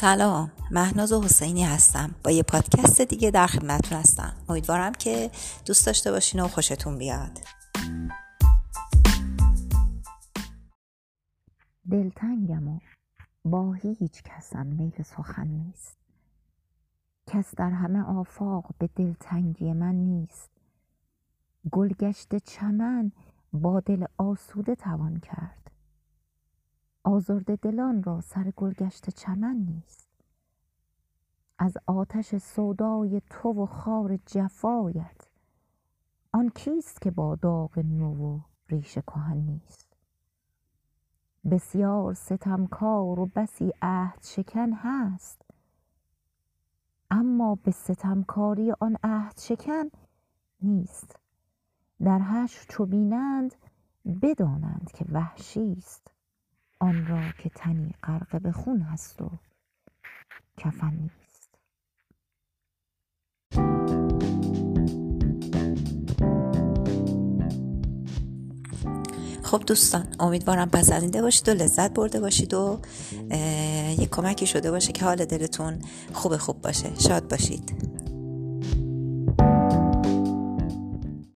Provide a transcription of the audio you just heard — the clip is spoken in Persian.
سلام. مهناز حسینی هستم. با یه پادکست دیگه در خدمتتون هستم. امیدوارم که دوست داشته باشین و خوشتون بیاد. دلتنگم و با هیچ کسم میل سخن نیست. کس در همه آفاق به دلتنگی من نیست. گلگشت چمن با دل آسوده توان کرد. آزرده دلان را سر گلگشت چمن نیست. از آتش سودای تو و خار جفایت. آن کیست که با داغ نو و ریش کهن نیست؟ بسیار ستمکار و بسی عهد شکن هست. اما به ستمکاری آن عهد شکن نیست. در حشر چو بینند بدانند که وحشی است. آن را که تنی غرق به خون هست و کفن نیست. خب دوستان امیدوارم پسندیده باشید و لذت برده باشید و یه کمکی شده باشه که حال دلتون خوب خوب باشه. شاد باشید.